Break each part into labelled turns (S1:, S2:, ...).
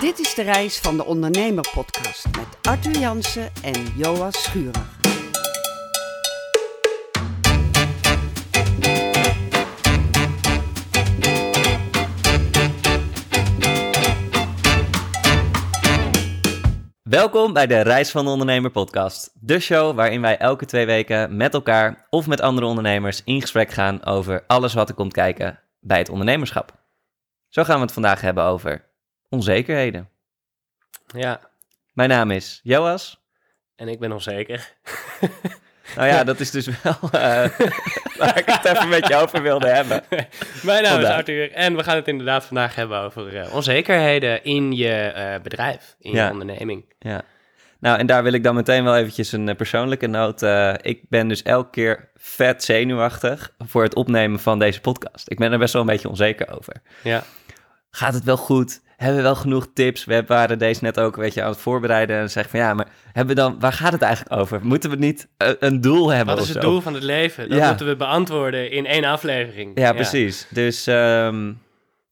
S1: Dit is de reis van de Ondernemer Podcast met Arthur Jansen en Joas Schurer.
S2: Welkom bij de Reis van de Ondernemer podcast. De show waarin wij elke twee weken met elkaar of met andere ondernemers in gesprek gaan over alles wat er komt kijken bij het ondernemerschap. Zo gaan we het vandaag hebben over onzekerheden.
S3: Ja,
S2: Mijn naam is Joas.
S3: en ik ben onzeker.
S2: Nou ja, dat is dus wel eh, waar ik het even met je over wilde hebben.
S3: Mijn naam
S2: Vandaag.
S3: is Arthur en we gaan het inderdaad vandaag hebben over eh, onzekerheden in je eh, bedrijf, in
S2: Ja.
S3: je onderneming.
S2: Ja. Nou, en daar wil ik dan meteen wel eventjes een persoonlijke noot. ik ben dus elke keer vet zenuwachtig voor het opnemen van deze podcast. Ik ben er best wel een beetje onzeker over.
S3: Ja,
S2: gaat het wel goed? Hebben we wel genoeg tips? We waren deze net ook een beetje aan het voorbereiden en zeggen van ja, maar hebben we dan, waar gaat het eigenlijk over? Moeten we niet een doel hebben
S3: wat is het
S2: zo?
S3: doel van het leven? Dat
S2: Ja.
S3: moeten we beantwoorden in één aflevering.
S2: Ja, precies. Dus, ehm,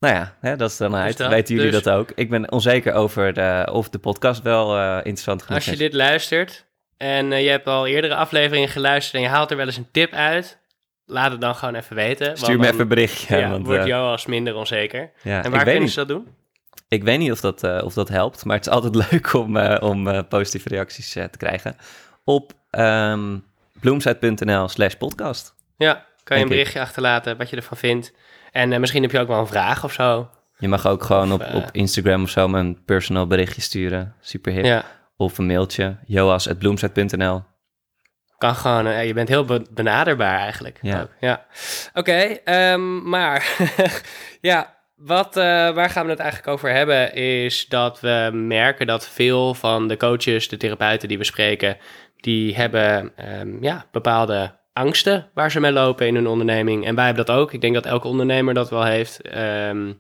S2: nou ja, hè, dat is dan uit.
S3: dat.
S2: Weten jullie
S3: Dus-
S2: dat ook? Ik ben onzeker over de, of de podcast wel eh, interessant genoeg
S3: Als je
S2: is.
S3: dit luistert en eh, je hebt al eerdere afleveringen geluisterd en je haalt er wel eens een tip uit, laat het dan gewoon even weten.
S2: Stuur me
S3: dan,
S2: even een berichtje.
S3: Ja,
S2: want,
S3: wordt
S2: eh,
S3: Joas minder onzeker.
S2: ja,
S3: en waar
S2: weet
S3: kunnen ze dat doen?
S2: Ik weet niet of dat, eh, of dat helpt, maar het is altijd leuk om, eh, om eh, positieve reacties te krijgen. Op ehm bloemsite.nl slash podcast.
S3: Ja, kan je een
S2: ik.
S3: berichtje achterlaten wat je ervan vindt. En misschien heb je ook wel een vraag of zo.
S2: Je mag ook gewoon op, op Instagram of zo een personal berichtje sturen. Super hip.
S3: Ja.
S2: Of een mailtje. joas.bloemsite.nl
S3: Kan gewoon, je bent heel be- benaderbaar eigenlijk.
S2: Ja.
S3: ook. ja. Oké, ehm, maar ja, wat, eh, waar gaan we het eigenlijk over hebben is dat we merken dat veel van de coaches, de therapeuten die we spreken, die hebben ehm, ja, bepaalde angsten waar ze mee lopen in hun onderneming. En wij hebben dat ook. Ik denk dat elke ondernemer dat wel heeft ehm,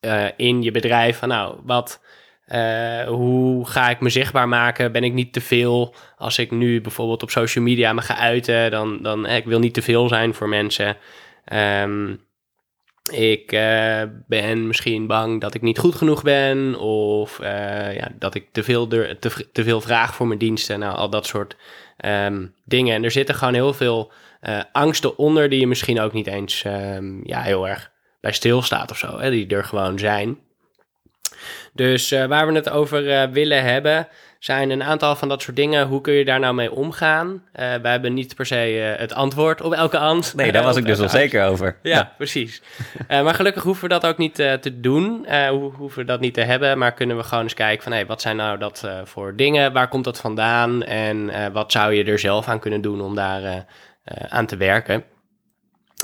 S3: eh, in je bedrijf. Van nou, wat... eh, hoe ga ik me zichtbaar maken? Ben ik niet te veel? Als ik nu bijvoorbeeld op social media me ga uiten, dan, dan ik wil niet te veel zijn voor mensen. Ehm, ik eh, ben misschien bang dat ik niet goed genoeg ben, of eh, ja, dat ik te veel, te, te veel vraag voor mijn diensten. Nou, al dat soort ehm, dingen. En er zitten gewoon heel veel eh, angsten onder die je misschien ook niet eens ehm, ja, heel erg bij stilstaat of zo, hè, die er gewoon zijn. Dus waar we het over willen hebben, zijn een aantal van dat soort dingen. Hoe kun je daar nou mee omgaan? Eh wij hebben niet per se eh, het antwoord op elke angst.
S2: Nee, daar was ik dus al zeker over.
S3: ja, precies. Eh, maar gelukkig hoeven we dat ook niet te doen. Eh, ho- hoeven we dat niet te hebben. Maar kunnen we gewoon eens kijken van... Hey, wat zijn nou dat voor dingen? Waar komt dat vandaan? En wat zou je er zelf aan kunnen doen om daar aan te werken?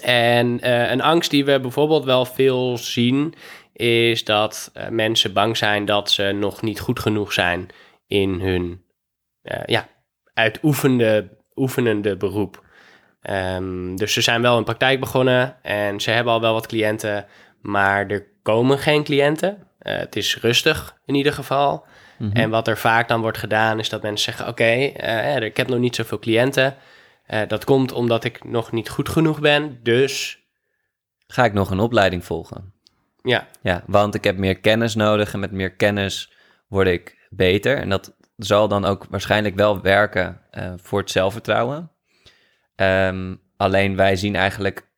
S3: En een angst die we bijvoorbeeld wel veel zien... is dat mensen bang zijn dat ze nog niet goed genoeg zijn... in hun eh, ja, uitoefende oefenende beroep. Ehm, dus ze zijn wel een praktijk begonnen en ze hebben al wel wat cliënten, maar er komen geen cliënten. Eh, het is rustig in ieder geval.
S2: Mhm.
S3: En wat er vaak dan wordt gedaan is dat mensen zeggen: Oké, eh, ik heb nog niet zoveel cliënten. Eh, dat komt omdat ik nog niet goed genoeg ben. Dus
S2: Ga ik nog een opleiding volgen?
S3: ja,
S2: Ja, want ik heb meer kennis nodig en met meer kennis word ik beter. En dat zal dan ook waarschijnlijk wel werken eh, voor het zelfvertrouwen. Ehm, alleen wij zien eigenlijk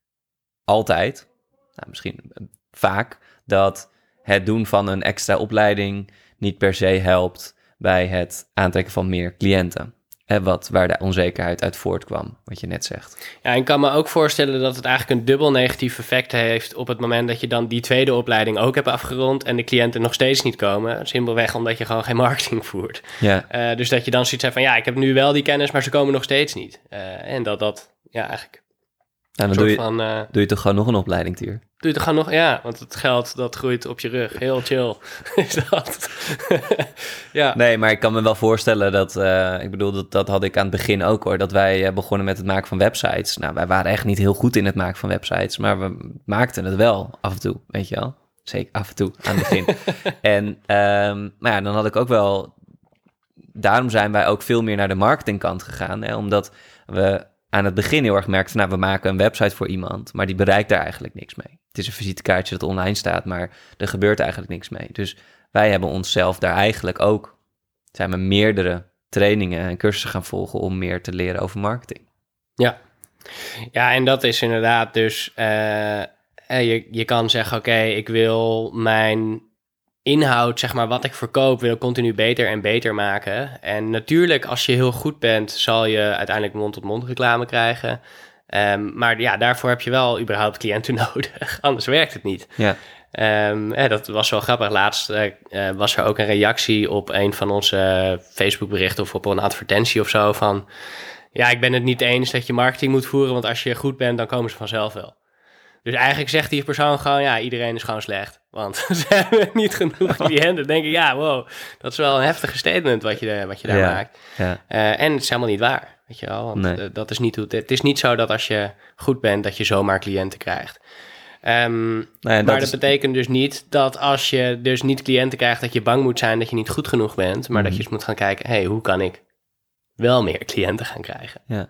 S2: altijd, nou, misschien eh, vaak, dat het doen van een extra opleiding niet per se helpt bij het aantrekken van meer cliënten. Hè, wat, waar de onzekerheid uit voortkwam, wat je net zegt.
S3: Ja, en ik kan me ook voorstellen dat het eigenlijk een dubbel negatief effect heeft op het moment dat je dan die tweede opleiding ook hebt afgerond en de cliënten nog steeds niet komen. Simpelweg omdat je gewoon geen marketing voert.
S2: Ja,
S3: Eh, dus dat je dan zoiets hebt van ja, ik heb nu wel die kennis, maar ze komen nog steeds niet. Eh, en dat dat, ja, eigenlijk
S2: dan doe je,
S3: van, eh,
S2: doe je toch gewoon nog een opleiding, Tuur?
S3: doe je het gewoon nog, ja, want het geld dat groeit op je rug. Heel chill is dat. ja.
S2: Nee, maar ik kan me wel voorstellen dat, eh, ik bedoel, dat, dat had ik aan het begin ook hoor, dat wij eh, begonnen met het maken van websites. Nou, wij waren echt niet heel goed in het maken van websites, maar we maakten het wel af en toe, weet je wel. Zeker af en toe, aan het begin. en, ehm maar ja, dan had ik ook wel, daarom zijn wij ook veel meer naar de marketingkant gegaan, hè, omdat we aan het begin heel erg merkten, nou, we maken een website voor iemand, maar die bereikt daar eigenlijk niks mee. Het is een visitekaartje dat online staat, maar er gebeurt eigenlijk niks mee. Dus wij hebben onszelf daar eigenlijk ook, zijn we meerdere trainingen en cursussen gaan volgen om meer te leren over marketing.
S3: Ja, ja en dat is inderdaad dus, eh, eh, je, je kan zeggen, oké, ik wil mijn inhoud, zeg maar, wat ik verkoop, wil ik continu beter en beter maken. En natuurlijk, als je heel goed bent, zal je uiteindelijk mond-tot-mond reclame krijgen. Ehm, maar ja, daarvoor heb je wel überhaupt cliënten nodig, anders werkt het niet.
S2: Ja.
S3: Um, dat was wel grappig. Laatst uh, was er ook een reactie op een van onze Facebook berichten of op een advertentie of zo van... Ja, ik ben het niet eens dat je marketing moet voeren, want als je goed bent, dan komen ze vanzelf wel. Dus eigenlijk zegt die persoon gewoon, ja, iedereen is gewoon slecht. Want ze hebben niet genoeg cliënten. Dan denk ik, ja, wow, dat is wel een heftige statement wat je, wat je daar
S2: Ja,
S3: maakt.
S2: Ja.
S3: Uh, en het is helemaal niet waar, weet je wel. Want
S2: Nee.
S3: uh, dat is niet hoe het, het is niet zo dat als je goed bent, dat je zomaar cliënten krijgt. Um,
S2: dat
S3: maar dat betekent dus niet dat als je dus niet cliënten krijgt, dat je bang moet zijn dat je niet goed genoeg bent. Maar
S2: Mhm.
S3: dat je eens moet gaan kijken, hey, hoe kan ik wel meer cliënten gaan krijgen?
S2: Ja.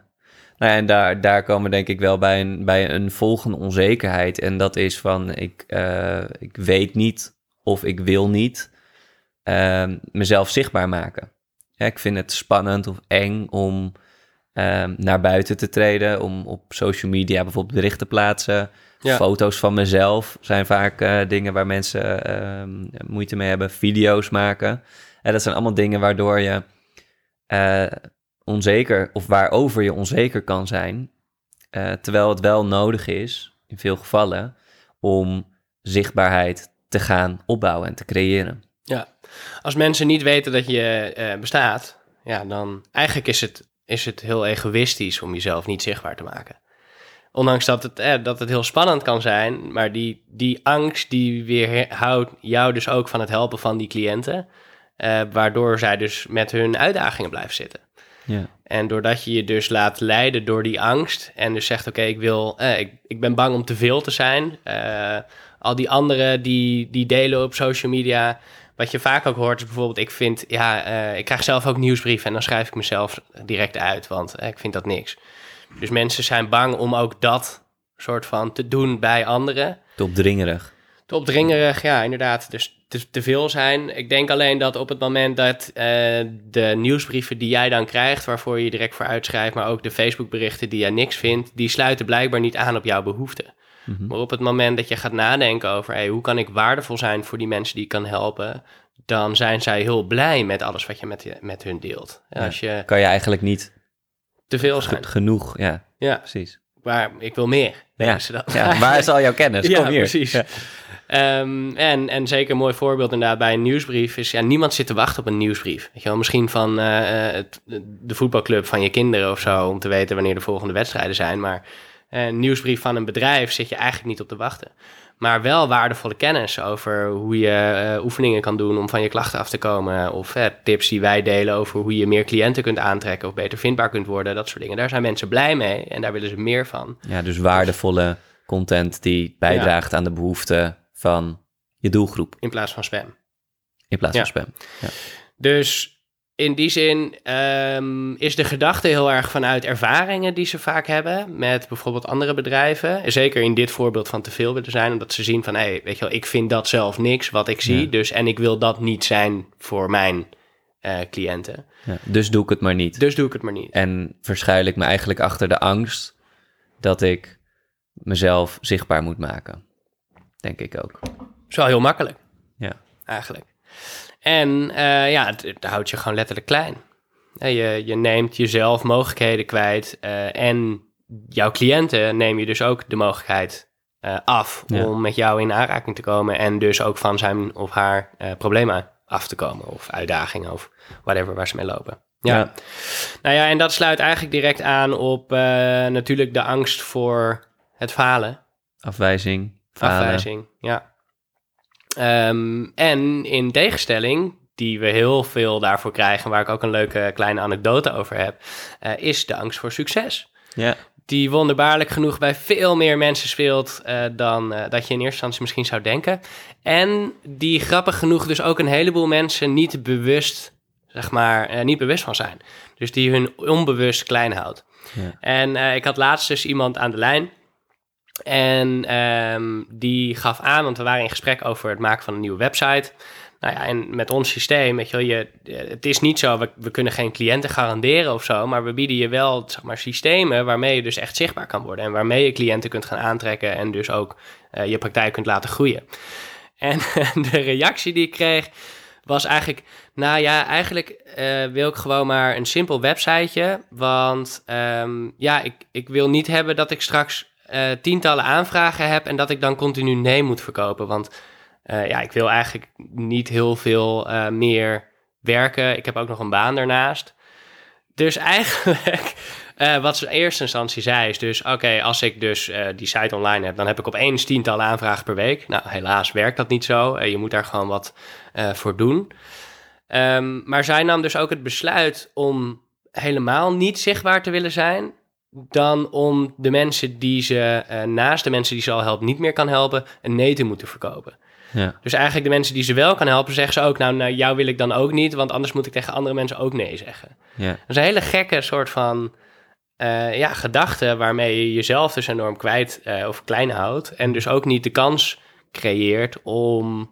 S2: Nou ja, en daar, daar komen denk ik wel bij een, bij een volgende onzekerheid. En dat is van, ik, eh, ik weet niet of ik wil niet ehm, mezelf zichtbaar maken. Ja, ik vind het spannend of eng om ehm, naar buiten te treden, om op social media bijvoorbeeld berichten te plaatsen.
S3: Ja.
S2: Foto's van mezelf zijn vaak eh, dingen waar mensen ehm, moeite mee hebben. Video's maken. En dat zijn allemaal dingen waardoor je eh, onzeker of waarover je onzeker kan zijn. eh, terwijl het wel nodig is, in veel gevallen, om zichtbaarheid te gaan opbouwen en te creëren.
S3: Ja, als mensen niet weten dat je eh, bestaat, ja, dan eigenlijk is het, is het heel egoïstisch om jezelf niet zichtbaar te maken. Ondanks dat het, eh, dat het heel spannend kan zijn, maar die, die angst die weerhoudt jou dus ook van het helpen van die cliënten, eh, waardoor zij dus met hun uitdagingen blijven zitten.
S2: Ja.
S3: En doordat je je dus laat leiden door die angst en dus zegt, oké, ik wil, eh, ik, ik ben bang om te veel te zijn. Eh, al die anderen die, die delen op social media, wat je vaak ook hoort is bijvoorbeeld, ik vind, ja, eh, ik krijg zelf ook nieuwsbrieven en dan schrijf ik mezelf direct uit, want eh, ik vind dat niks. Dus mensen zijn bang om ook dat soort van te doen bij anderen.
S2: Te opdringerig.
S3: Te opdringerig, ja, inderdaad. Dus te, te veel zijn. Ik denk alleen dat op het moment dat eh, de nieuwsbrieven die jij dan krijgt, waarvoor je je direct voor uitschrijft, maar ook de Facebook-berichten die jij niks vindt, die sluiten blijkbaar niet aan op jouw behoeften.
S2: Mhm.
S3: Maar op het moment dat je gaat nadenken over hey, hoe kan ik waardevol zijn voor die mensen die ik kan helpen, dan zijn zij heel blij met alles wat je met, je, met hun deelt.
S2: Ja.
S3: Als je
S2: Kan je eigenlijk niet
S3: te veel zijn,
S2: genoeg, ja,
S3: ja,
S2: precies.
S3: maar ik wil meer,
S2: Ja.
S3: ze dat.
S2: Ja, waar is al jouw kennis?
S3: Ja,
S2: Kom hier.
S3: precies.
S2: Ja.
S3: Ehm, en, en zeker een mooi voorbeeld inderdaad bij een nieuwsbrief is... Ja, niemand zit te wachten op een nieuwsbrief. Weet je wel, misschien van eh, het, de voetbalclub van je kinderen of zo... om te weten wanneer de volgende wedstrijden zijn. Maar eh, een nieuwsbrief van een bedrijf zit je eigenlijk niet op te wachten. Maar wel waardevolle kennis over hoe je eh, oefeningen kan doen... om van je klachten af te komen. Of eh, tips die wij delen over hoe je meer cliënten kunt aantrekken... of beter vindbaar kunt worden, dat soort dingen. Daar zijn mensen blij mee en daar willen ze meer van.
S2: Ja, dus waardevolle content die bijdraagt aan de behoeften van je doelgroep
S3: In plaats van spam.
S2: in plaats
S3: Ja.
S2: van spam.
S3: Dus in die zin ehm, is de gedachte heel erg vanuit ervaringen die ze vaak hebben met bijvoorbeeld andere bedrijven. Zeker in dit voorbeeld van te veel willen zijn, omdat ze zien van, hé, hey, weet je wel, ik vind dat zelf niks wat ik zie,
S2: Ja.
S3: dus en ik wil dat niet zijn voor mijn eh, cliënten.
S2: Ja, dus doe ik het maar niet.
S3: Dus doe ik het maar niet.
S2: En verschuil ik me eigenlijk achter de angst dat ik mezelf zichtbaar moet maken. Denk ik ook.
S3: is wel heel makkelijk,
S2: Ja.
S3: eigenlijk. En eh, ja, het, het houdt je gewoon letterlijk klein. Je, je neemt jezelf mogelijkheden kwijt eh, en jouw cliënten neem je dus ook de mogelijkheid eh, af
S2: Ja.
S3: om met jou in aanraking te komen en dus ook van zijn of haar problemen af te komen of uitdagingen of whatever waar ze mee lopen. Ja.
S2: Ja.
S3: Nou ja, en dat sluit eigenlijk direct aan op natuurlijk de angst voor het falen.
S2: Afwijzing, falen.
S3: Afwijzing, ja. Ehm, en in tegenstelling, die we heel veel daarvoor krijgen, waar ik ook een leuke kleine anekdote over heb, eh, is de angst voor succes.
S2: Ja,
S3: Die wonderbaarlijk genoeg bij veel meer mensen speelt eh, dan eh, dat je in eerste instantie misschien zou denken. En die grappig genoeg dus ook een heleboel mensen niet bewust, zeg maar, niet bewust van zijn. Dus die hun onbewust klein houdt.
S2: Ja.
S3: En ik had laatst dus iemand aan de lijn. En ehm, die gaf aan, want we waren in gesprek over het maken van een nieuwe website. Nou ja, en met ons systeem, weet je wel, je, het is niet zo, we, we kunnen geen cliënten garanderen of zo, maar we bieden je wel, zeg maar, systemen waarmee je dus echt zichtbaar kan worden en waarmee je cliënten kunt gaan aantrekken en dus ook eh, je praktijk kunt laten groeien. En de reactie die ik kreeg was eigenlijk, nou ja, eigenlijk eh, wil ik gewoon maar een simpel websiteje, want ehm, ja, ik, ik wil niet hebben dat ik straks uh, tientallen aanvragen heb en dat ik dan continu nee moet verkopen, want uh, ja, ik wil eigenlijk niet heel veel uh, meer werken. Ik heb ook nog een baan daarnaast. Dus eigenlijk, wat ze in eerste instantie zei, is dus: oké, als ik dus die site online heb, dan heb ik opeens tientallen aanvragen per week. Nou, helaas werkt dat niet zo. je moet daar gewoon wat voor doen. Um, maar zij nam dus ook het besluit om helemaal niet zichtbaar te willen zijn. Dan om de mensen die ze naast de mensen die ze al helpt niet meer kan helpen, een nee te moeten verkopen.
S2: Ja.
S3: Dus eigenlijk de mensen die ze wel kan helpen, zeggen ze ook... nou, nou, jou wil ik dan ook niet, want anders moet ik tegen andere mensen ook nee zeggen.
S2: Ja.
S3: Dat is een hele gekke soort van uh, ja, gedachte... waarmee je jezelf dus enorm kwijt uh, of klein houdt... en dus ook niet de kans creëert om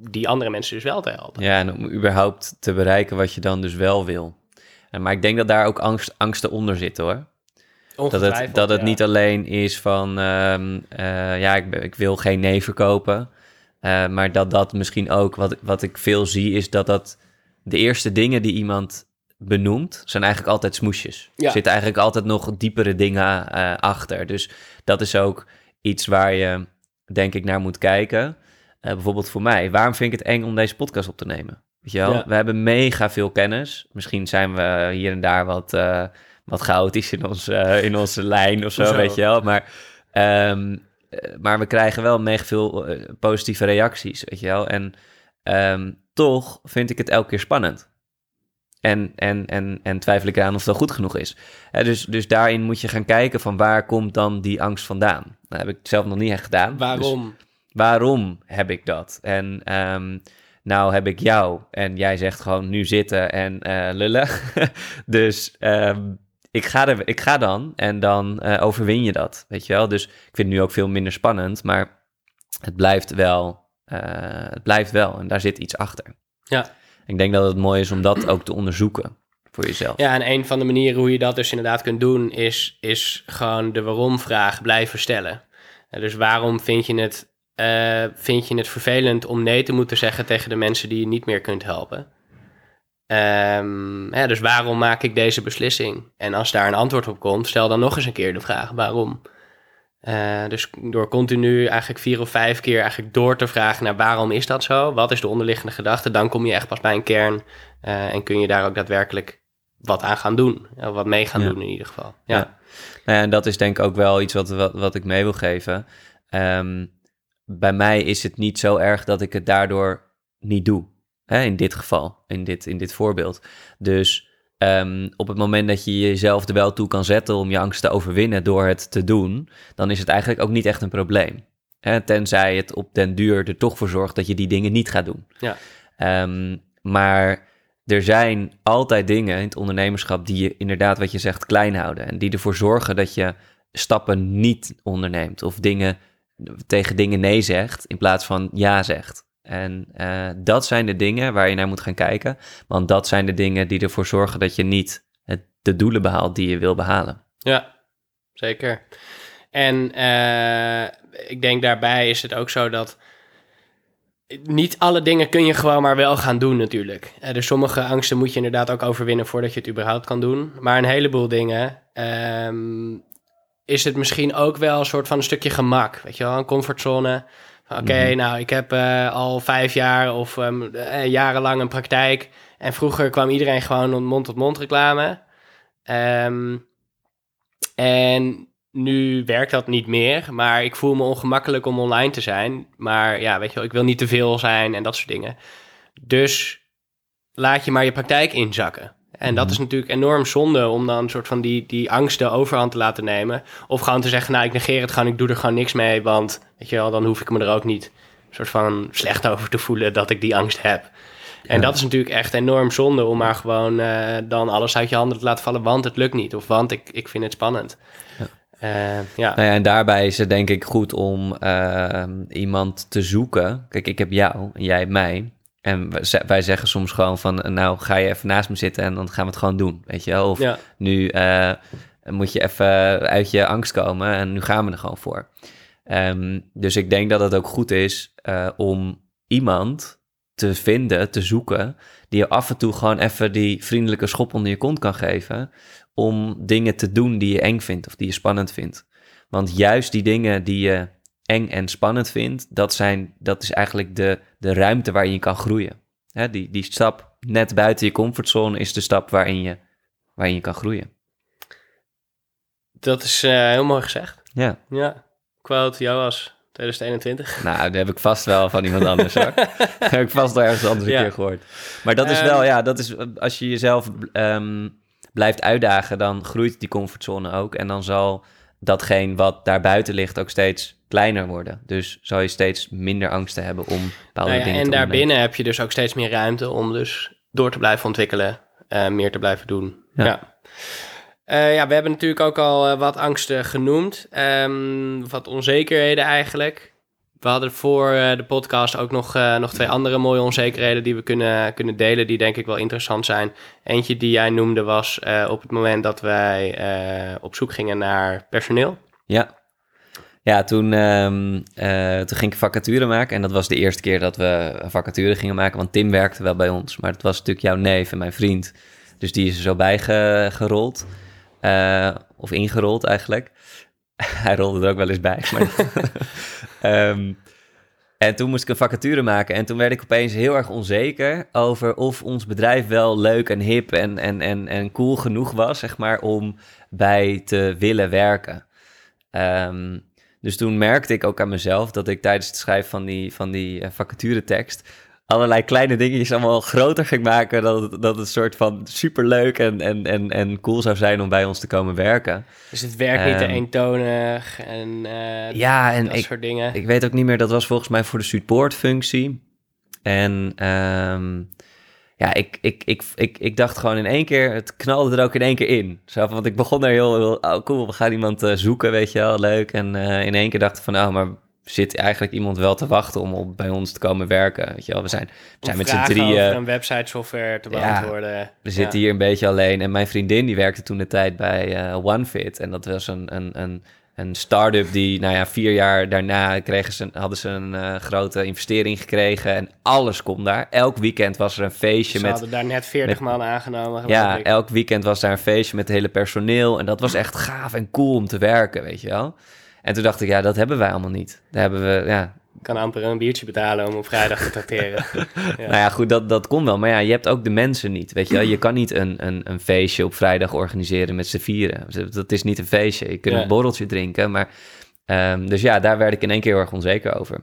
S3: die andere mensen dus wel te helpen.
S2: Ja, en om überhaupt te bereiken wat je dan dus wel wil. Maar ik denk dat daar ook angst, angsten onder zitten hoor. Dat het, dat het
S3: ja.
S2: niet alleen is van, um, uh, ja, ik, ik, wil geen nee verkopen. Uh, maar dat dat misschien ook, wat, wat ik veel zie, is dat dat de eerste dingen die iemand benoemt, zijn eigenlijk altijd smoesjes.
S3: Ja.
S2: Er zitten eigenlijk altijd nog diepere dingen uh, achter. Dus dat is ook iets waar je, denk ik, naar moet kijken. bijvoorbeeld voor mij, waarom vind ik het eng om deze podcast op te nemen? Weet je wel?
S3: Ja.
S2: We hebben mega veel kennis. Misschien zijn we hier en daar wat wat chaotisch in, ons, uh, in onze lijn of zo, weet je wel. Maar, um, maar we krijgen wel mega veel uh, positieve reacties, weet je wel. En um, toch vind ik het elke keer spannend. En, en, en, en twijfel ik eraan of het wel goed genoeg is. Dus, dus daarin moet je gaan kijken van waar komt dan die angst vandaan. Dat heb ik zelf nog niet echt gedaan.
S3: Waarom?
S2: Dus waarom heb ik dat? En um, nou heb ik jou en jij zegt gewoon nu zitten en uh, lullen. dus ik ga, er, ik ga dan en dan uh, overwin je dat, weet je wel. Dus ik vind het nu ook veel minder spannend, maar het blijft wel, uh, het blijft wel en daar zit iets achter.
S3: Ja.
S2: Ik denk dat het mooi is om dat ook te onderzoeken voor jezelf.
S3: Ja, en een van de manieren hoe je dat dus inderdaad kunt doen, is, is gewoon de waarom-vraag blijven stellen. Dus waarom vind je, het, uh, vind je het vervelend om nee te moeten zeggen tegen de mensen die je niet meer kunt helpen? Um, ja, dus waarom maak ik deze beslissing? En als daar een antwoord op komt, stel dan nog eens een keer de vraag waarom. Uh, dus door continu eigenlijk vier of vijf keer eigenlijk door te vragen naar waarom is dat zo? Wat is de onderliggende gedachte? Dan kom je echt pas bij een kern uh, en kun je daar ook daadwerkelijk wat aan gaan doen. Of wat mee gaan
S2: ja.
S3: doen in ieder geval. Ja.
S2: ja. Nou ja, en dat is denk ik ook wel iets wat, wat, wat ik mee wil geven. Um, bij mij is het niet zo erg dat ik het daardoor niet doe. Hè, in dit geval, in dit, in dit voorbeeld. Dus um, op het moment dat je jezelf er wel toe kan zetten om je angst te overwinnen door het te doen, dan is het eigenlijk ook niet echt een probleem. Hè, tenzij het op den duur er toch voor zorgt dat je die dingen niet gaat doen.
S3: Ja.
S2: Um, maar er zijn altijd dingen in het ondernemerschap die je inderdaad, wat je zegt, klein houden. En die ervoor zorgen dat je stappen niet onderneemt of dingen tegen dingen nee zegt in plaats van ja zegt. En uh, dat zijn de dingen waar je naar moet gaan kijken. Want dat zijn de dingen die ervoor zorgen dat je niet het, de doelen behaalt die je wil behalen.
S3: Ja, zeker. En uh, ik denk daarbij is het ook zo dat niet alle dingen kun je gewoon maar wel gaan doen natuurlijk. Uh, dus sommige angsten moet je inderdaad ook overwinnen voordat je het überhaupt kan doen. Maar een heleboel dingen um, is het misschien ook wel een soort van een stukje gemak. Weet je wel, een comfortzone. Oké, okay, mm-hmm. nou, ik heb uh, al vijf jaar of um, uh, jarenlang een praktijk. En vroeger kwam iedereen gewoon mond-tot-mond reclame. Um, en nu werkt dat niet meer. Maar ik voel me ongemakkelijk om online te zijn. Maar ja, weet je wel, ik wil niet te veel zijn en dat soort dingen. Dus laat je maar je praktijk inzakken. En dat is natuurlijk enorm zonde om dan een soort van die, die angst de overhand te laten nemen. Of gewoon te zeggen, nou, ik negeer het gewoon, ik doe er gewoon niks mee. Want, weet je wel, dan hoef ik me er ook niet een soort van slecht over te voelen dat ik die angst heb. En ja. dat is natuurlijk echt enorm zonde om maar gewoon uh, dan alles uit je handen te laten vallen, want het lukt niet. Of want ik, ik vind het spannend. Ja. Eh, ja.
S2: Nou ja, en daarbij is het denk ik goed om ehm, iemand te zoeken. Kijk, ik heb jou en jij mij. En wij ze- wij zeggen soms gewoon van, eh, nou ga je even naast me zitten en dan gaan we het gewoon doen, weet je wel? Of
S3: ja.
S2: nu eh, moet je even uit je angst komen en nu gaan we er gewoon voor. Ehm, dus ik denk dat het ook goed is eh, om iemand te vinden, te zoeken, die je af en toe gewoon even die vriendelijke schop onder je kont kan geven, om dingen te doen die je eng vindt of die je spannend vindt. Want juist die dingen die je eng en spannend vindt, dat, zijn, dat is eigenlijk de, de ruimte waarin je kan groeien. Hè, die, die stap net buiten je comfortzone is de stap waarin je, waarin je kan groeien.
S3: Dat is eh, heel mooi gezegd.
S2: Ja,
S3: Ja. Quote Joas 2021.
S2: nou, dat heb ik vast wel van iemand anders hoor. dat heb ik vast wel ergens anders een
S3: Ja.
S2: keer gehoord. Maar dat is
S3: Ehm,
S2: wel, ja, dat is als je jezelf ehm, blijft uitdagen, dan groeit die comfortzone ook. En dan zal datgene wat daarbuiten ligt ook steeds kleiner worden. Dus zal je steeds minder angsten hebben om bepaalde
S3: Nou ja,
S2: dingen
S3: en
S2: te ondernemen.
S3: daarbinnen heb je dus ook steeds meer ruimte om dus door te blijven ontwikkelen, eh, meer te blijven doen.
S2: Ja.
S3: Ja. Eh, ja, we hebben natuurlijk ook al eh, wat angsten genoemd, Ehm, wat onzekerheden eigenlijk. We hadden voor eh, de podcast ook nog, eh, nog twee andere mooie onzekerheden die we kunnen, kunnen delen, die denk ik wel interessant zijn. Eentje die jij noemde was eh, op het moment dat wij op zoek gingen naar personeel.
S2: Ja. Ja, toen, ehm, eh, toen ging ik vacature maken. En dat was de eerste keer dat we een vacature gingen maken. Want Tim werkte wel bij ons. Maar het was natuurlijk jouw neef en mijn vriend. Dus die is er zo bij ge- gerold. Eh, of ingerold eigenlijk. Hij rolde er ook wel eens bij. Maar Ehm, en toen moest ik een vacature maken. En toen werd ik opeens heel erg onzeker over of ons bedrijf wel leuk en hip en, en, en, en cool genoeg was, zeg maar, om bij te willen werken. Ehm, dus toen merkte ik ook aan mezelf dat ik tijdens het schrijven van die, van die eh, vacaturetekst allerlei kleine dingetjes allemaal groter ging maken. Dat het, dat het soort van superleuk en, en, en, en cool zou zijn om bij ons te komen werken.
S3: Dus het werkt niet te
S2: Ehm,
S3: eentonig en eh,
S2: Ja, en
S3: dat
S2: ik,
S3: soort dingen.
S2: ik weet ook niet meer, dat was volgens mij voor de supportfunctie. En ehm, ja, ik, ik, ik, ik, ik dacht gewoon in één keer, het knalde er ook in één keer in. Zo, van, want ik begon er heel, heel oh cool, we gaan iemand eh, zoeken, weet je wel, leuk. En eh, in één keer dacht ik van, nou, maar zit eigenlijk iemand wel te wachten om op, bij ons te komen werken, weet je wel. We zijn, we zijn met z'n drieën.
S3: een website software te
S2: Ja,
S3: beantwoorden.
S2: We zitten hier een beetje alleen. En mijn vriendin die werkte toen de tijd bij eh, OneFit. En dat was een, een, een, een start-up die, nou ja, vier jaar daarna kregen ze, hadden ze een eh, grote investering gekregen. En alles kon daar. Elk weekend was er een feestje
S3: Ze
S2: met...
S3: hadden daar net 40
S2: met-
S3: man aangenomen.
S2: Ja, elk weekend was daar een feestje met het hele personeel. En dat was echt gaaf en cool om te werken, weet je wel. En toen dacht ik, ja, dat hebben wij allemaal niet. Daar hebben we, ja,
S3: Ik kan amper een biertje betalen om op vrijdag te tracteren. Ja.
S2: Nou ja, goed, dat, dat kon wel. Maar ja, je hebt ook de mensen niet, weet je wel. Je kan niet een, een, een feestje op vrijdag organiseren met z'n vieren. Dat is niet een feestje. Je kunt
S3: Ja.
S2: een borreltje drinken, maar... ehm, dus ja, daar werd ik in één keer heel erg onzeker over.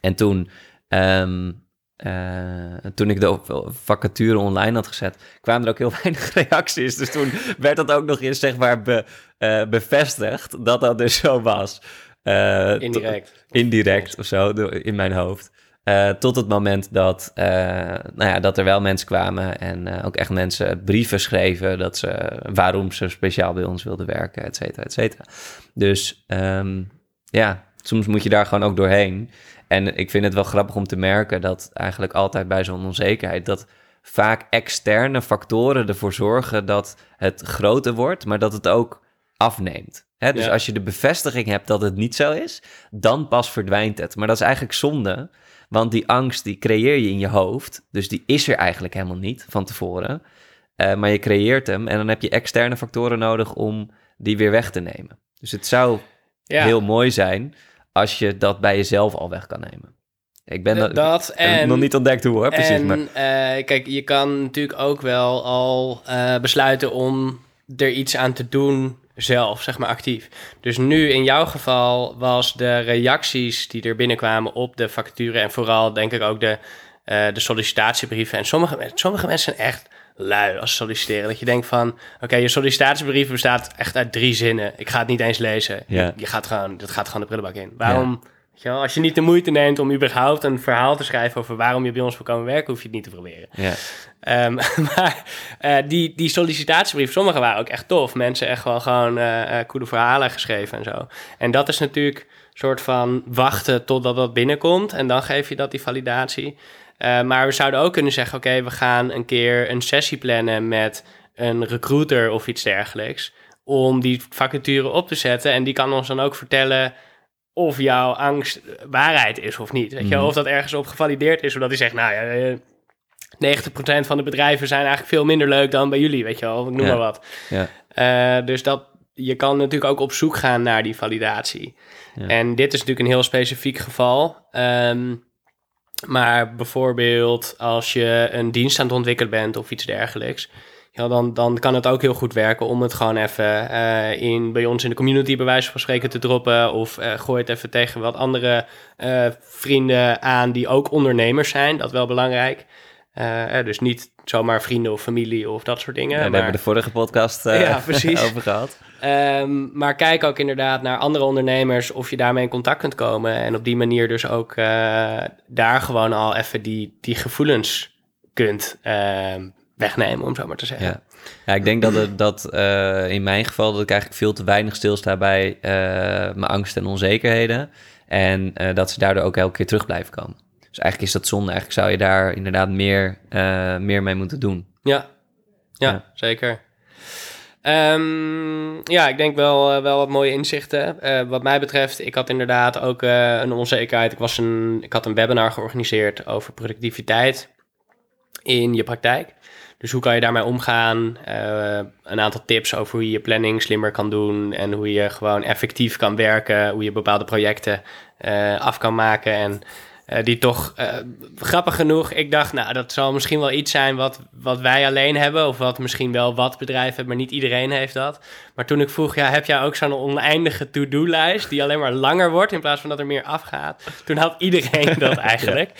S2: En toen... ehm, eh, toen ik de vacature online had gezet, kwamen er ook heel weinig reacties. Dus toen werd dat ook nog eens, zeg maar, be- eh, bevestigd dat dat dus zo was. Eh,
S3: Indirect.
S2: indirect of zo in mijn hoofd. Tot het moment dat, nou ja, dat er wel mensen kwamen en ook echt mensen brieven schreven dat ze, waarom ze speciaal bij ons wilden werken, et cetera, et cetera. Dus ehm, ja, soms moet je daar gewoon ook doorheen. En ik vind het wel grappig om te merken dat eigenlijk altijd bij zo'n onzekerheid dat vaak externe factoren ervoor zorgen dat het groter wordt, maar dat het ook afneemt. Hè, dus
S3: Ja.
S2: als je de bevestiging hebt dat het niet zo is, dan pas verdwijnt het. Maar dat is eigenlijk zonde, want die angst die creëer je in je hoofd. Dus die is er eigenlijk helemaal niet van tevoren. Eh, maar je creëert hem en dan heb je externe factoren nodig om die weer weg te nemen. Dus het zou
S3: Ja,
S2: heel mooi zijn als je dat bij jezelf al weg kan nemen. Ik ben
S3: d-
S2: dat,
S3: en...
S2: nog niet ontdekt hoe hoor, precies.
S3: en
S2: maar,
S3: eh, kijk, je kan natuurlijk ook wel al eh, besluiten om er iets aan te doen zelf, zeg maar actief. Dus nu in jouw geval was de reacties die er binnenkwamen op de vacature en vooral denk ik ook de, eh, de sollicitatiebrieven. En sommige, sommige mensen zijn echt lui als solliciteren. Dat je denkt van, oké, je sollicitatiebrief bestaat echt uit drie zinnen. Ik ga het niet eens lezen.
S2: Ja.
S3: Je, gaat gewoon, dat gaat gewoon de prullenbak in. Waarom, weet Weet je wel? Als je niet de moeite neemt om überhaupt een verhaal te schrijven over waarom je bij ons wil komen werken, hoef je het niet te proberen.
S2: Ja.
S3: Ehm, maar eh, die, die sollicitatiebrief, sommige waren ook echt tof. Mensen echt wel gewoon eh, coole verhalen geschreven en zo. En dat is natuurlijk soort van wachten totdat dat binnenkomt. En dan geef je dat die validatie. Eh, maar we zouden ook kunnen zeggen, oké, we gaan een keer een sessie plannen met een recruiter of iets dergelijks. Om die vacature op te zetten. En die kan ons dan ook vertellen of jouw angst waarheid is of niet. Weet je?
S2: Mhm.
S3: Of dat ergens op gevalideerd is, zodat hij zegt, nou ja, eh, 90% van de bedrijven zijn eigenlijk veel minder leuk dan bij jullie, weet je wel, ik noem
S2: Ja.
S3: maar wat.
S2: Ja.
S3: Eh, dus dat, je kan natuurlijk ook op zoek gaan naar die validatie.
S2: Ja.
S3: En dit is natuurlijk een heel specifiek geval. Ehm, maar bijvoorbeeld als je een dienst aan het ontwikkelen bent of iets dergelijks... Ja, dan, dan kan het ook heel goed werken om het gewoon even eh, in, bij ons in de community bij wijze van spreken te droppen. Of eh, gooi het even tegen wat andere eh, vrienden aan die ook ondernemers zijn. Dat wel belangrijk. Eh, dus niet zomaar vrienden of familie of dat soort dingen.
S2: Ja, daar
S3: maar-
S2: hebben we de vorige podcast eh,
S3: Ja,
S2: over gehad.
S3: Ehm, maar kijk ook inderdaad naar andere ondernemers of je daarmee in contact kunt komen. En op die manier dus ook eh, daar gewoon al even die, die gevoelens kunt ehm, wegnemen, om zo maar te zeggen.
S2: Ja. ja, ik denk dat, het, dat in mijn geval dat ik eigenlijk veel te weinig stilsta bij mijn angsten en onzekerheden. En dat ze daardoor ook elke keer terug blijven komen. Dus eigenlijk is dat zonde. Eigenlijk zou je daar inderdaad meer, eh, meer mee moeten doen.
S3: Ja, ja,
S2: Ja.
S3: zeker. Ehm, ja, ik denk wel, eh, wel wat mooie inzichten. Eh, wat mij betreft, ik had inderdaad ook een onzekerheid. Ik, was een, ik had een webinar georganiseerd over productiviteit in je praktijk. Dus hoe kan je daarmee omgaan? Een aantal tips over hoe je je planning slimmer kan doen en hoe je gewoon effectief kan werken, hoe je bepaalde projecten af kan maken en eh, die toch, eh, grappig genoeg, ik dacht, nou, dat zal misschien wel iets zijn wat, wat wij alleen hebben, of wat misschien wel wat bedrijven hebben, maar niet iedereen heeft dat. Maar toen ik vroeg, ja, heb jij ook zo'n oneindige to-do-lijst die alleen maar langer wordt in plaats van dat er meer afgaat? Toen had iedereen dat eigenlijk.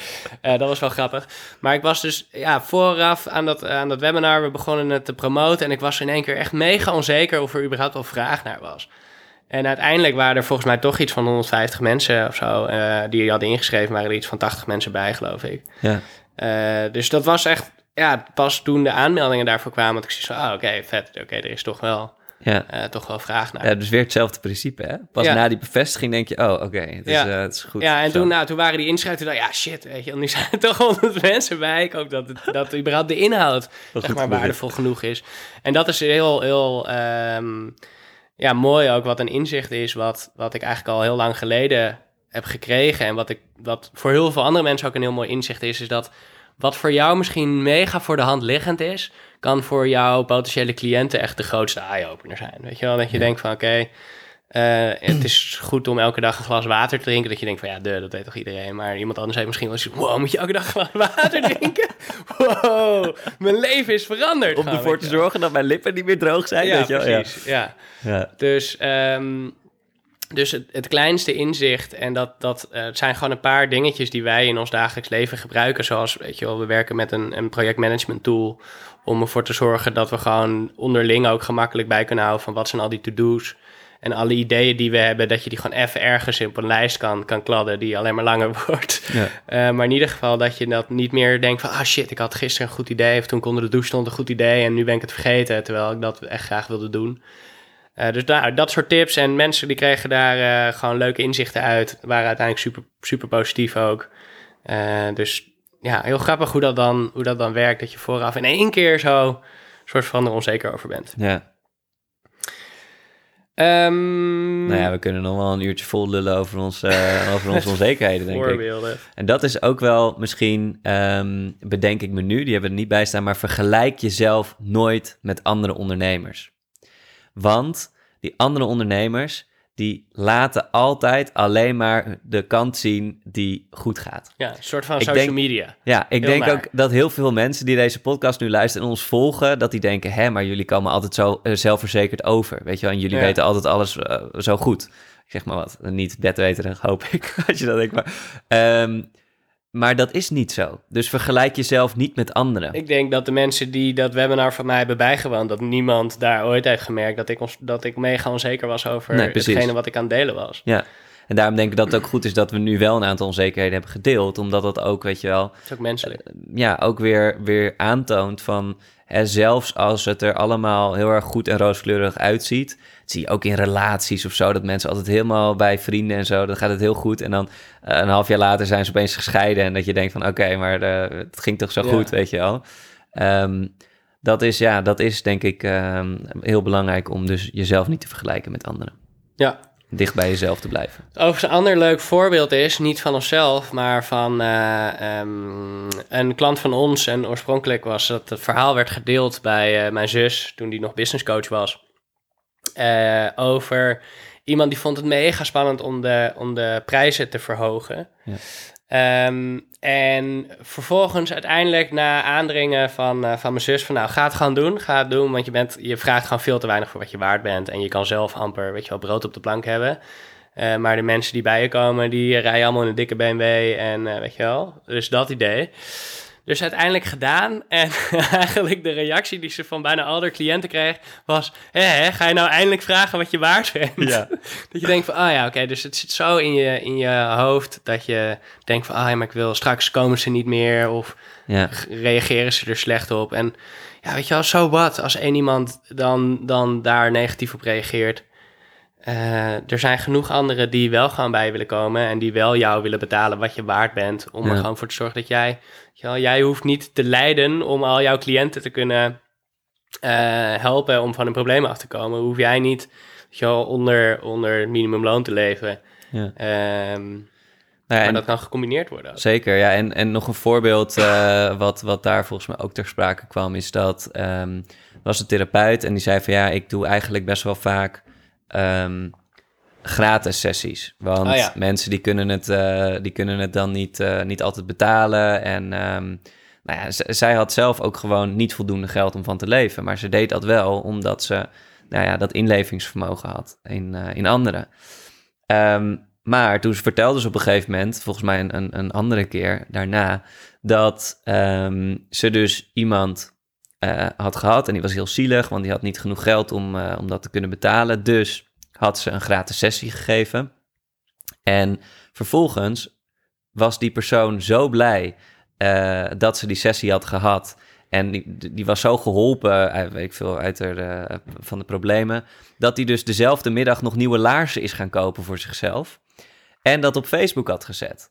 S3: Eh, dat was wel grappig. Maar ik was dus ja, vooraf aan dat, aan dat webinar, we begonnen het te promoten en ik was in één keer echt mega onzeker of er überhaupt wel vraag naar was. En uiteindelijk waren er volgens mij toch iets van 150 mensen of zo eh, die hadden ingeschreven, waren er iets van 80 mensen bij, geloof ik.
S2: Ja,
S3: Eh, dus dat was echt, ja, pas toen de aanmeldingen daarvoor kwamen, dat ik zoiets van, ah, oké, vet, oké, er is toch wel,
S2: ja.
S3: eh, toch wel vraag naar.
S2: ja, dus weer hetzelfde principe. Hè? Pas
S3: Ja.
S2: na die bevestiging denk je, oh oké, het, is,
S3: Ja.
S2: het is goed.
S3: Ja, en
S2: Zo.
S3: toen, nou, toen waren die inschrijvingen, ja, shit, weet je, nu zijn er toch honderd mensen bij. Ik hoop dat, het, dat überhaupt de inhoud, zeg maar, waardevol genoeg is. En dat is heel, heel, ehm, ja, mooi ook, wat een inzicht is, wat, wat ik eigenlijk al heel lang geleden heb gekregen. En wat, ik, wat voor heel veel andere mensen ook een heel mooi inzicht is, is dat wat voor jou misschien mega voor de hand liggend is, kan voor jouw potentiële cliënten echt de grootste eye-opener zijn. Weet je wel, dat je denkt van, oké, eh, het is goed om elke dag een glas water te drinken. Dat je denkt van ja, duh, dat weet toch iedereen. Maar iemand anders heeft misschien wel eens... Wow, moet je elke dag een glas water drinken? Wow, mijn leven is veranderd.
S2: Om
S3: gewoon,
S2: ervoor te
S3: wel.
S2: zorgen dat mijn lippen niet meer droog zijn.
S3: Ja,
S2: weet je? Ja.
S3: precies. Ja.
S2: Ja.
S3: Dus, ehm, dus het, het kleinste inzicht, en dat, dat eh, het zijn gewoon een paar dingetjes die wij in ons dagelijks leven gebruiken. Zoals, weet je wel, we werken met een, een projectmanagement tool om ervoor te zorgen dat we gewoon onderling ook gemakkelijk bij kunnen houden van wat zijn al die to-do's. En alle ideeën die we hebben, dat je die gewoon even ergens op een lijst kan, kan kladden, die alleen maar langer wordt.
S2: Ja.
S3: Eh, maar in ieder geval dat je dat niet meer denkt van... ah shit, ik had gisteren een goed idee... of toen ik onder de douche stond een goed idee... en nu ben ik het vergeten, terwijl ik dat echt graag wilde doen. Eh, dus daar, dat soort tips en mensen die kregen daar eh, gewoon leuke inzichten uit... waren uiteindelijk super, super positief ook. Dus ja, heel grappig hoe dat, dan, hoe dat dan werkt... dat je vooraf in één keer zo soort van er onzeker over bent.
S2: ja.
S3: Ehm
S2: Nou ja, we kunnen nog wel een uurtje vol lullen over, ons, eh, over onze onzekerheden, denk ik.
S3: voorbeelden.
S2: En dat is ook wel misschien, ehm, bedenk ik me nu, die hebben er niet bij staan, maar vergelijk jezelf nooit met andere ondernemers. Want die andere ondernemers, die laten altijd alleen maar de kant zien die goed gaat.
S3: Ja, een soort van
S2: Ik
S3: social
S2: denk-
S3: media.
S2: Ja, ik
S3: Heel
S2: denk
S3: naar.
S2: ook dat heel veel mensen die deze podcast nu luisteren en ons volgen, dat die denken, hè, maar jullie komen altijd zo eh, zelfverzekerd over, weet je wel, en jullie
S3: Ja.
S2: weten altijd alles eh, zo goed. Ik zeg maar wat, niet bedweterig hoop ik, als je dat denkt, maar... ehm, maar dat is niet zo. Dus vergelijk jezelf niet met anderen.
S3: Ik denk dat de mensen die dat webinar van mij hebben bijgewoond, dat niemand daar ooit heeft gemerkt dat ik, ons, dat ik mega onzeker was over
S2: Nee,
S3: hetgene wat ik aan het delen was.
S2: Ja. En daarom denk ik dat het ook goed is dat we nu wel een aantal onzekerheden hebben gedeeld. Omdat dat ook, weet je wel,
S3: is ook menselijk.
S2: ja, ook weer, weer aantoont van... Hè, zelfs als het er allemaal heel erg goed en rooskleurig uitziet... zie je ook in relaties of zo... dat mensen altijd helemaal bij vrienden en zo... dan gaat het heel goed en dan eh, een half jaar later zijn ze opeens gescheiden... en dat je denkt van oké, maar eh, het ging toch zo
S3: Ja.
S2: goed, weet je wel. Ehm, dat, is, ja, dat is denk ik ehm, heel belangrijk... om dus jezelf niet te vergelijken met anderen.
S3: Ja.
S2: Dicht bij jezelf te blijven.
S3: Overigens, een ander leuk voorbeeld is, niet van onszelf, maar van eh, ehm, een klant van ons. En oorspronkelijk was dat het verhaal werd gedeeld bij mijn zus, toen die nog businesscoach was. Eh, over iemand die vond het mega spannend om de, om de prijzen te verhogen.
S2: Ja.
S3: Ehm, en vervolgens uiteindelijk na aandringen van, eh, van mijn zus van nou ga het gewoon doen, ga het doen, want je, bent, je vraagt gewoon veel te weinig voor wat je waard bent en je kan zelf amper, weet je wel, brood op de plank hebben. Eh, maar de mensen die bij je komen, die rijden allemaal in een dikke BMW en weet je wel, dus dat idee. Dus uiteindelijk gedaan en eigenlijk de reactie die ze van bijna al haar cliënten kreeg was, hé, ga je nou eindelijk vragen wat je waard bent? Dat je denkt van, ah ja, oké, dus het zit zo in je, in je hoofd dat je denkt van, ah ja, maar ik wil, straks komen ze niet meer of
S2: Ja,
S3: reageren ze er slecht op. En ja, weet je wel, zo wat, als één iemand dan, dan daar negatief op reageert. Eh, er zijn genoeg anderen die wel gewoon bij willen komen en die wel jou willen betalen wat je waard bent. Om er
S2: Ja.
S3: gewoon voor te zorgen dat jij, jij hoeft niet te lijden om al jouw cliënten te kunnen eh, helpen om van hun problemen af te komen. Hoef jij niet wel, onder, onder minimumloon te leven.
S2: ja.
S3: Ehm,
S2: Nou ja,
S3: maar
S2: en-
S3: dat kan gecombineerd worden. ook.
S2: Zeker, ja. En, en nog een voorbeeld eh, wat, wat daar volgens mij ook ter sprake kwam, is dat er was een therapeut en die zei van ja, ik doe eigenlijk best wel vaak ehm, gratis sessies. Want
S3: Oh ja.
S2: mensen die kunnen het, eh, die kunnen het dan niet, eh, niet altijd betalen. En ehm, nou ja, zij had zelf ook gewoon niet voldoende geld om van te leven. Maar ze deed dat wel omdat ze nou ja, dat inlevingsvermogen had in, eh, in anderen. Ehm, maar toen vertelde ze op een gegeven moment, volgens mij een, een, een andere keer daarna, dat ehm, ze dus iemand had gehad en die was heel zielig, want die had niet genoeg geld om, om dat te kunnen betalen. Dus had ze een gratis sessie gegeven. En vervolgens was die persoon zo blij eh, dat ze die sessie had gehad. En die, die was zo geholpen, uit, weet ik veel, uit de, eh, van de problemen, dat hij dus dezelfde middag nog nieuwe laarzen is gaan kopen voor zichzelf. En dat op Facebook had gezet.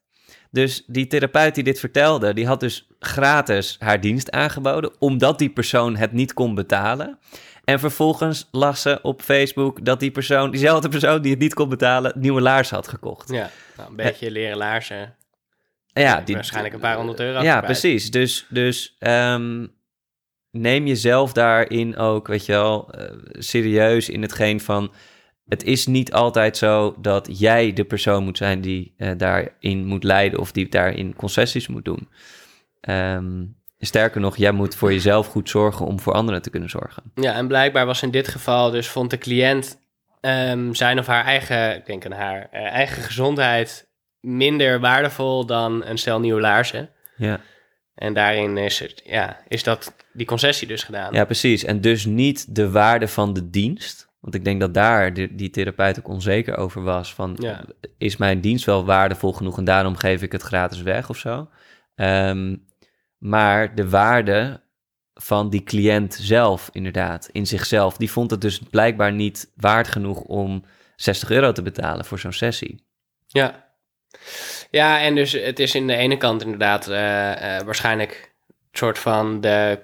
S2: Dus die therapeut die dit vertelde, die had dus gratis haar dienst aangeboden, omdat die persoon het niet kon betalen. En vervolgens las ze op Facebook dat die persoon, diezelfde persoon die het niet kon betalen, nieuwe laarzen had gekocht.
S3: Ja, nou, een beetje leren laarzen.
S2: Ja, die,
S3: waarschijnlijk een paar honderd euro.
S2: Ja, precies. Dus, dus ehm, neem jezelf daarin ook, weet je wel, eh, serieus in hetgeen van... Het is niet altijd zo dat jij de persoon moet zijn die eh, daarin moet leiden... of die daarin concessies moet doen. Ehm, sterker nog, jij moet voor jezelf goed zorgen om voor anderen te kunnen zorgen.
S3: Ja, en blijkbaar was in dit geval dus vond de cliënt ehm, zijn of haar eigen, ik denk aan haar, eh, eigen gezondheid minder waardevol dan een stel nieuwe laarzen.
S2: Ja.
S3: En daarin is, het, ja, is dat die concessie dus gedaan.
S2: Ja, precies. En dus niet de waarde van de dienst. Want ik denk dat daar de, die therapeut ook onzeker over was. Van,
S3: Ja.
S2: is mijn dienst wel waardevol genoeg en daarom geef ik het gratis weg of zo? Ehm, maar de waarde van die cliënt zelf, inderdaad, in zichzelf, die vond het dus blijkbaar niet waard genoeg om 60 euro te betalen voor zo'n sessie.
S3: Ja. Ja, en dus het is in de ene kant inderdaad eh, eh, waarschijnlijk een soort van de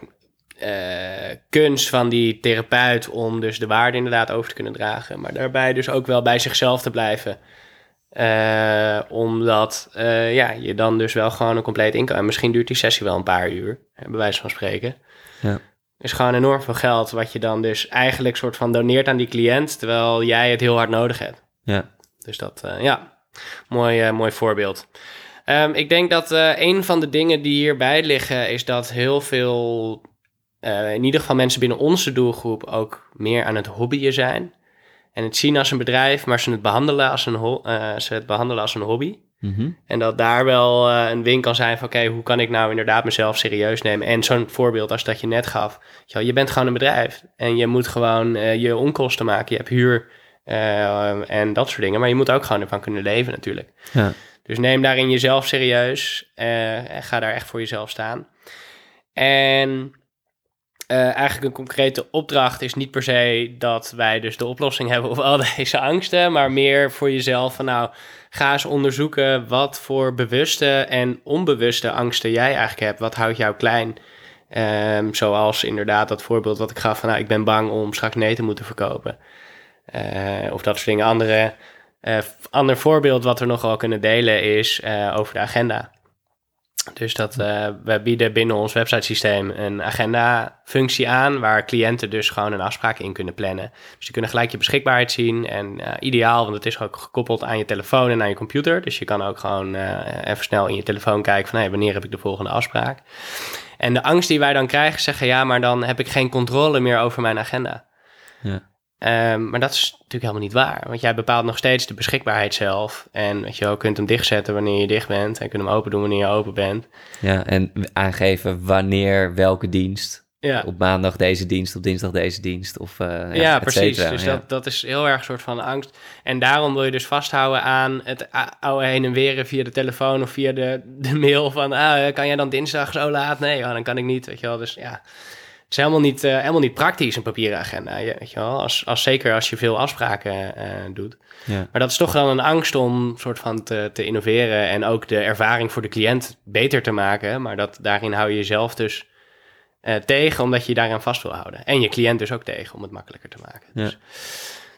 S3: eh, kunst van die therapeut om dus de waarde inderdaad over te kunnen dragen. Maar daarbij dus ook wel bij zichzelf te blijven. Eh, omdat eh, ja, je dan dus wel gewoon een compleet inkomen... en Misschien duurt die sessie wel een paar uur, bij wijze van spreken.
S2: Ja.
S3: is gewoon enorm veel geld wat je dan dus eigenlijk soort van doneert aan die cliënt... terwijl jij het heel hard nodig hebt.
S2: Ja,
S3: Dus dat, eh, ja, mooi, mooi voorbeeld. Ehm, ik denk dat een van de dingen die hierbij liggen is dat heel veel, in ieder geval mensen binnen onze doelgroep, ook meer aan het hobbyen zijn. En het zien als een bedrijf, maar ze het behandelen als een, eh, ze het behandelen als een hobby.
S2: Mhm.
S3: En dat daar wel eh, een win kan zijn van, oké, hoe kan ik nou inderdaad mezelf serieus nemen? En zo'n voorbeeld als dat je net gaf. Je, bent gewoon een bedrijf en je moet gewoon eh, je onkosten maken. Je hebt huur en dat soort dingen. Maar je moet ook gewoon ervan kunnen leven natuurlijk.
S2: Ja.
S3: Dus neem daarin jezelf serieus en ga daar echt voor jezelf staan. En eh, eigenlijk een concrete opdracht is niet per se dat wij dus de oplossing hebben op al deze angsten, maar meer voor jezelf van nou, ga eens onderzoeken wat voor bewuste en onbewuste angsten jij eigenlijk hebt. Wat houdt jou klein? Ehm, zoals inderdaad dat voorbeeld wat ik gaf van nou, ik ben bang om straks nee te moeten verkopen. Eh, of dat soort dingen. Andere, eh, ander voorbeeld wat we nog wel kunnen delen is over de agenda. Dus dat uh, we bieden binnen ons websitesysteem een agenda-functie aan, waar cliënten dus gewoon een afspraak in kunnen plannen. Dus die kunnen gelijk je beschikbaarheid zien en uh, ideaal, want het is ook gekoppeld aan je telefoon en aan je computer. Dus je kan ook gewoon uh, even snel in je telefoon kijken van hey, wanneer heb ik de volgende afspraak. En de angst die wij dan krijgen, zeggen ja, maar dan heb ik geen controle meer over mijn agenda.
S2: Ja.
S3: Um, maar dat is natuurlijk helemaal niet waar. Want jij bepaalt nog steeds de beschikbaarheid zelf. En weet je wel, kunt hem dichtzetten wanneer je dicht bent. En kunt hem open doen wanneer je open bent.
S2: Ja, en aangeven wanneer welke dienst.
S3: Ja.
S2: Op maandag deze dienst, op dinsdag deze dienst. Of, uh, ja,
S3: ja precies. Dus
S2: ja.
S3: dat, dat is heel erg een soort van angst. En daarom wil je dus vasthouden aan het oude heen en weer via de telefoon of via de, de mail. Van, ah, kan jij dan dinsdag zo laat? Nee, dan kan ik niet. Weet je wel, dus ja... Is helemaal niet, uh, helemaal niet praktisch, een papieren agenda. Je, weet je wel? Als, als, zeker als je veel afspraken uh, doet.
S2: Ja.
S3: Maar dat is toch dan een angst om soort van te, te, innoveren en ook de ervaring voor de cliënt beter te maken. Maar dat, daarin hou je jezelf dus uh, tegen, omdat je je daaraan vast wil houden. En je cliënt dus ook tegen, om het makkelijker te maken.
S2: Ja.
S3: Dus,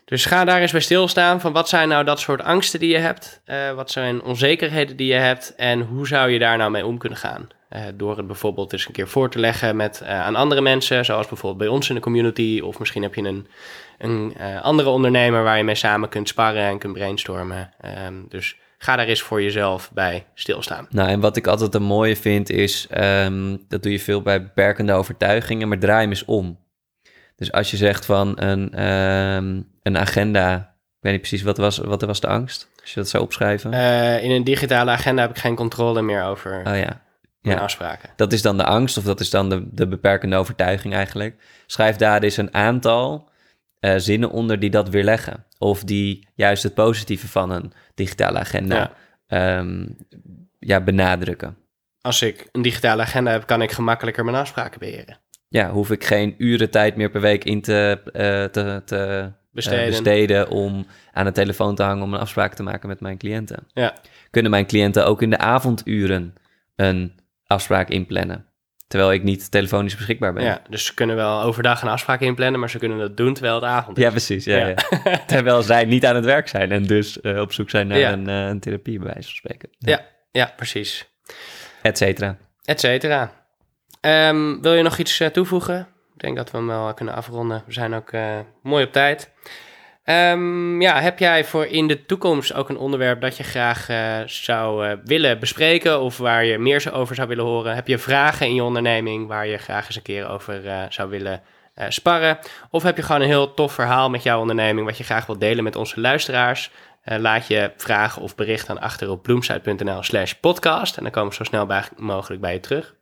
S3: dus ga daar eens bij stilstaan van wat zijn nou dat soort angsten die je hebt? wat zijn onzekerheden die je hebt? En hoe zou je daar nou mee om kunnen gaan? Uh, door het bijvoorbeeld eens een keer voor te leggen met, uh, aan andere mensen, zoals bijvoorbeeld bij ons in de community. Of misschien heb je een, een uh, andere ondernemer waar je mee samen kunt sparren en kunt brainstormen. Um, dus ga daar eens voor jezelf bij stilstaan.
S2: Nou, en wat ik altijd een mooie vind is, um, dat doe je veel bij beperkende overtuigingen, maar draai hem eens om. Dus als je zegt van een, um, een agenda, ik weet niet precies, wat was, wat was de angst? Als je dat zou opschrijven?
S3: in een digitale agenda heb ik geen controle meer over...
S2: Oh ja,
S3: ja. afspraken.
S2: Dat is dan de angst, of dat is dan de, de beperkende overtuiging eigenlijk. Schrijf daar eens een aantal uh, zinnen onder die dat weerleggen. Of die juist het positieve van een digitale agenda ja. Um, ja, benadrukken.
S3: Als ik een digitale agenda heb, kan ik gemakkelijker mijn afspraken beheren.
S2: Ja, hoef ik geen uren tijd meer per week in te, uh, te, te
S3: besteden.
S2: Uh, besteden om aan de telefoon te hangen om een afspraak te maken met mijn cliënten.
S3: Ja.
S2: Kunnen mijn cliënten ook in de avonduren een afspraak inplannen. Terwijl ik niet telefonisch beschikbaar ben.
S3: Ja, dus ze kunnen wel overdag een afspraak inplannen, maar ze kunnen dat doen terwijl het avond is.
S2: Ja, precies. Ja, ja. ja. terwijl zij niet aan het werk zijn en dus uh, op zoek zijn naar ja. een, uh, een, therapie, bij wijze van spreken.
S3: Ja, ja, precies.
S2: Et cetera.
S3: Et cetera. Um, wil je nog iets uh, toevoegen? Ik denk dat we hem wel kunnen afronden. We zijn ook mooi op tijd. Um, ja, heb jij voor in de toekomst ook een onderwerp dat je graag uh, zou uh, willen bespreken of waar je meer over zou willen horen? Heb je vragen in je onderneming waar je graag eens een keer over uh, zou willen sparren? Of heb je gewoon een heel tof verhaal met jouw onderneming wat je graag wilt delen met onze luisteraars? laat je vragen of bericht aan achter op bloemsite.nl slash podcast en dan komen we zo snel mogelijk bij je terug.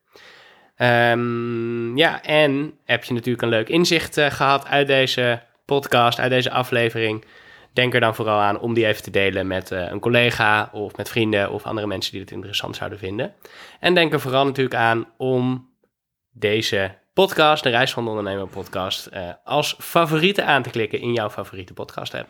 S3: Um, ja, en heb je natuurlijk een leuk inzicht gehad uit deze podcast, uit deze aflevering. Denk er dan vooral aan om die even te delen met uh, een collega of met vrienden of andere mensen die het interessant zouden vinden. En denk er vooral natuurlijk aan om deze podcast, de Reis van de Ondernemer podcast, uh, als favoriete aan te klikken in jouw favoriete podcast app.